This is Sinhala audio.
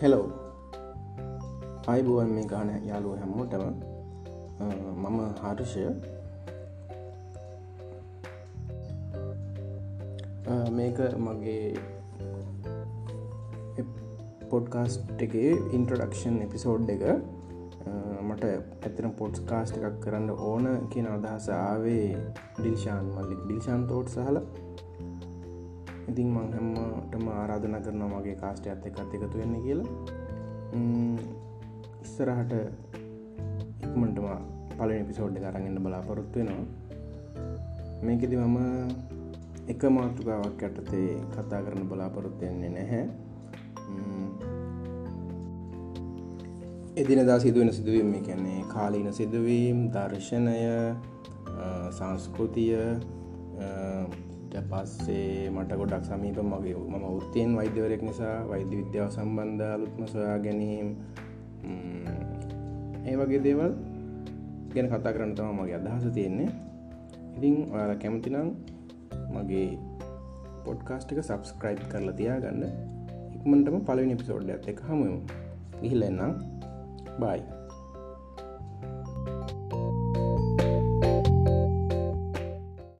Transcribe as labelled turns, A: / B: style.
A: හෙලෝ අයිබුවන් මේ ගාන යාලුව හැම්මෝටම මම හර්ෂය. මේක මගේ පොඩ්කාස්ට් එකේ ඉන්ට්‍රඩක්ෂන් එපිසෝඩ් එක. මට ඇතන පොට්ස් කාස්ට එකක් කරන්න ඕන කියන අදහස ආවේ ඩිල්ෂාන් මල්ලික්. ඩිල්ෂාන් තෝට් සහල ඉතින් මං හැම්මටම ආරාධන කරන මගේ කාස්ට ඇත්ත එකත් එකතු වෙන්න කියලා. ඉස්සරහට ඉක්මටම පල පිසෝඩ් කරගන්න බලාපොරොත්තු වෙනවා. මේකෙති මම එක මාතෘකාවක් ඇටතේ කතා කරන බලාපොරොත්තුවෙන්නේ නැහැ. එදිනදා සිදුවෙන සිදුවීම කැන්නේ කාලීන සිදුවීම් දර්ශනය සංස්කෘතිය පස්සේ මට ගොඩක් සමීප මගේ මම උත්තයෙන් වෛද්‍යවරයෙක් නිසා වෛද්‍ය විද්‍යාව සම්බන්ධ අලුත්ම සොයා ගැනීම් ඒ වගේ දේවල් ගැන කතා කරන්න තම මගේ අදහස තියෙන්නේ. ඉතිං ඔයාල කැමතිනම් මගේ පොඩ්කාස්ට් එක සබස්ක්‍රයිබ් කරලා තියා ගන්න ඉක්මටම පලවෙනි පිසෝඩ් ඇත එක හමුවමු ගිහිල්ලන්නම් බයි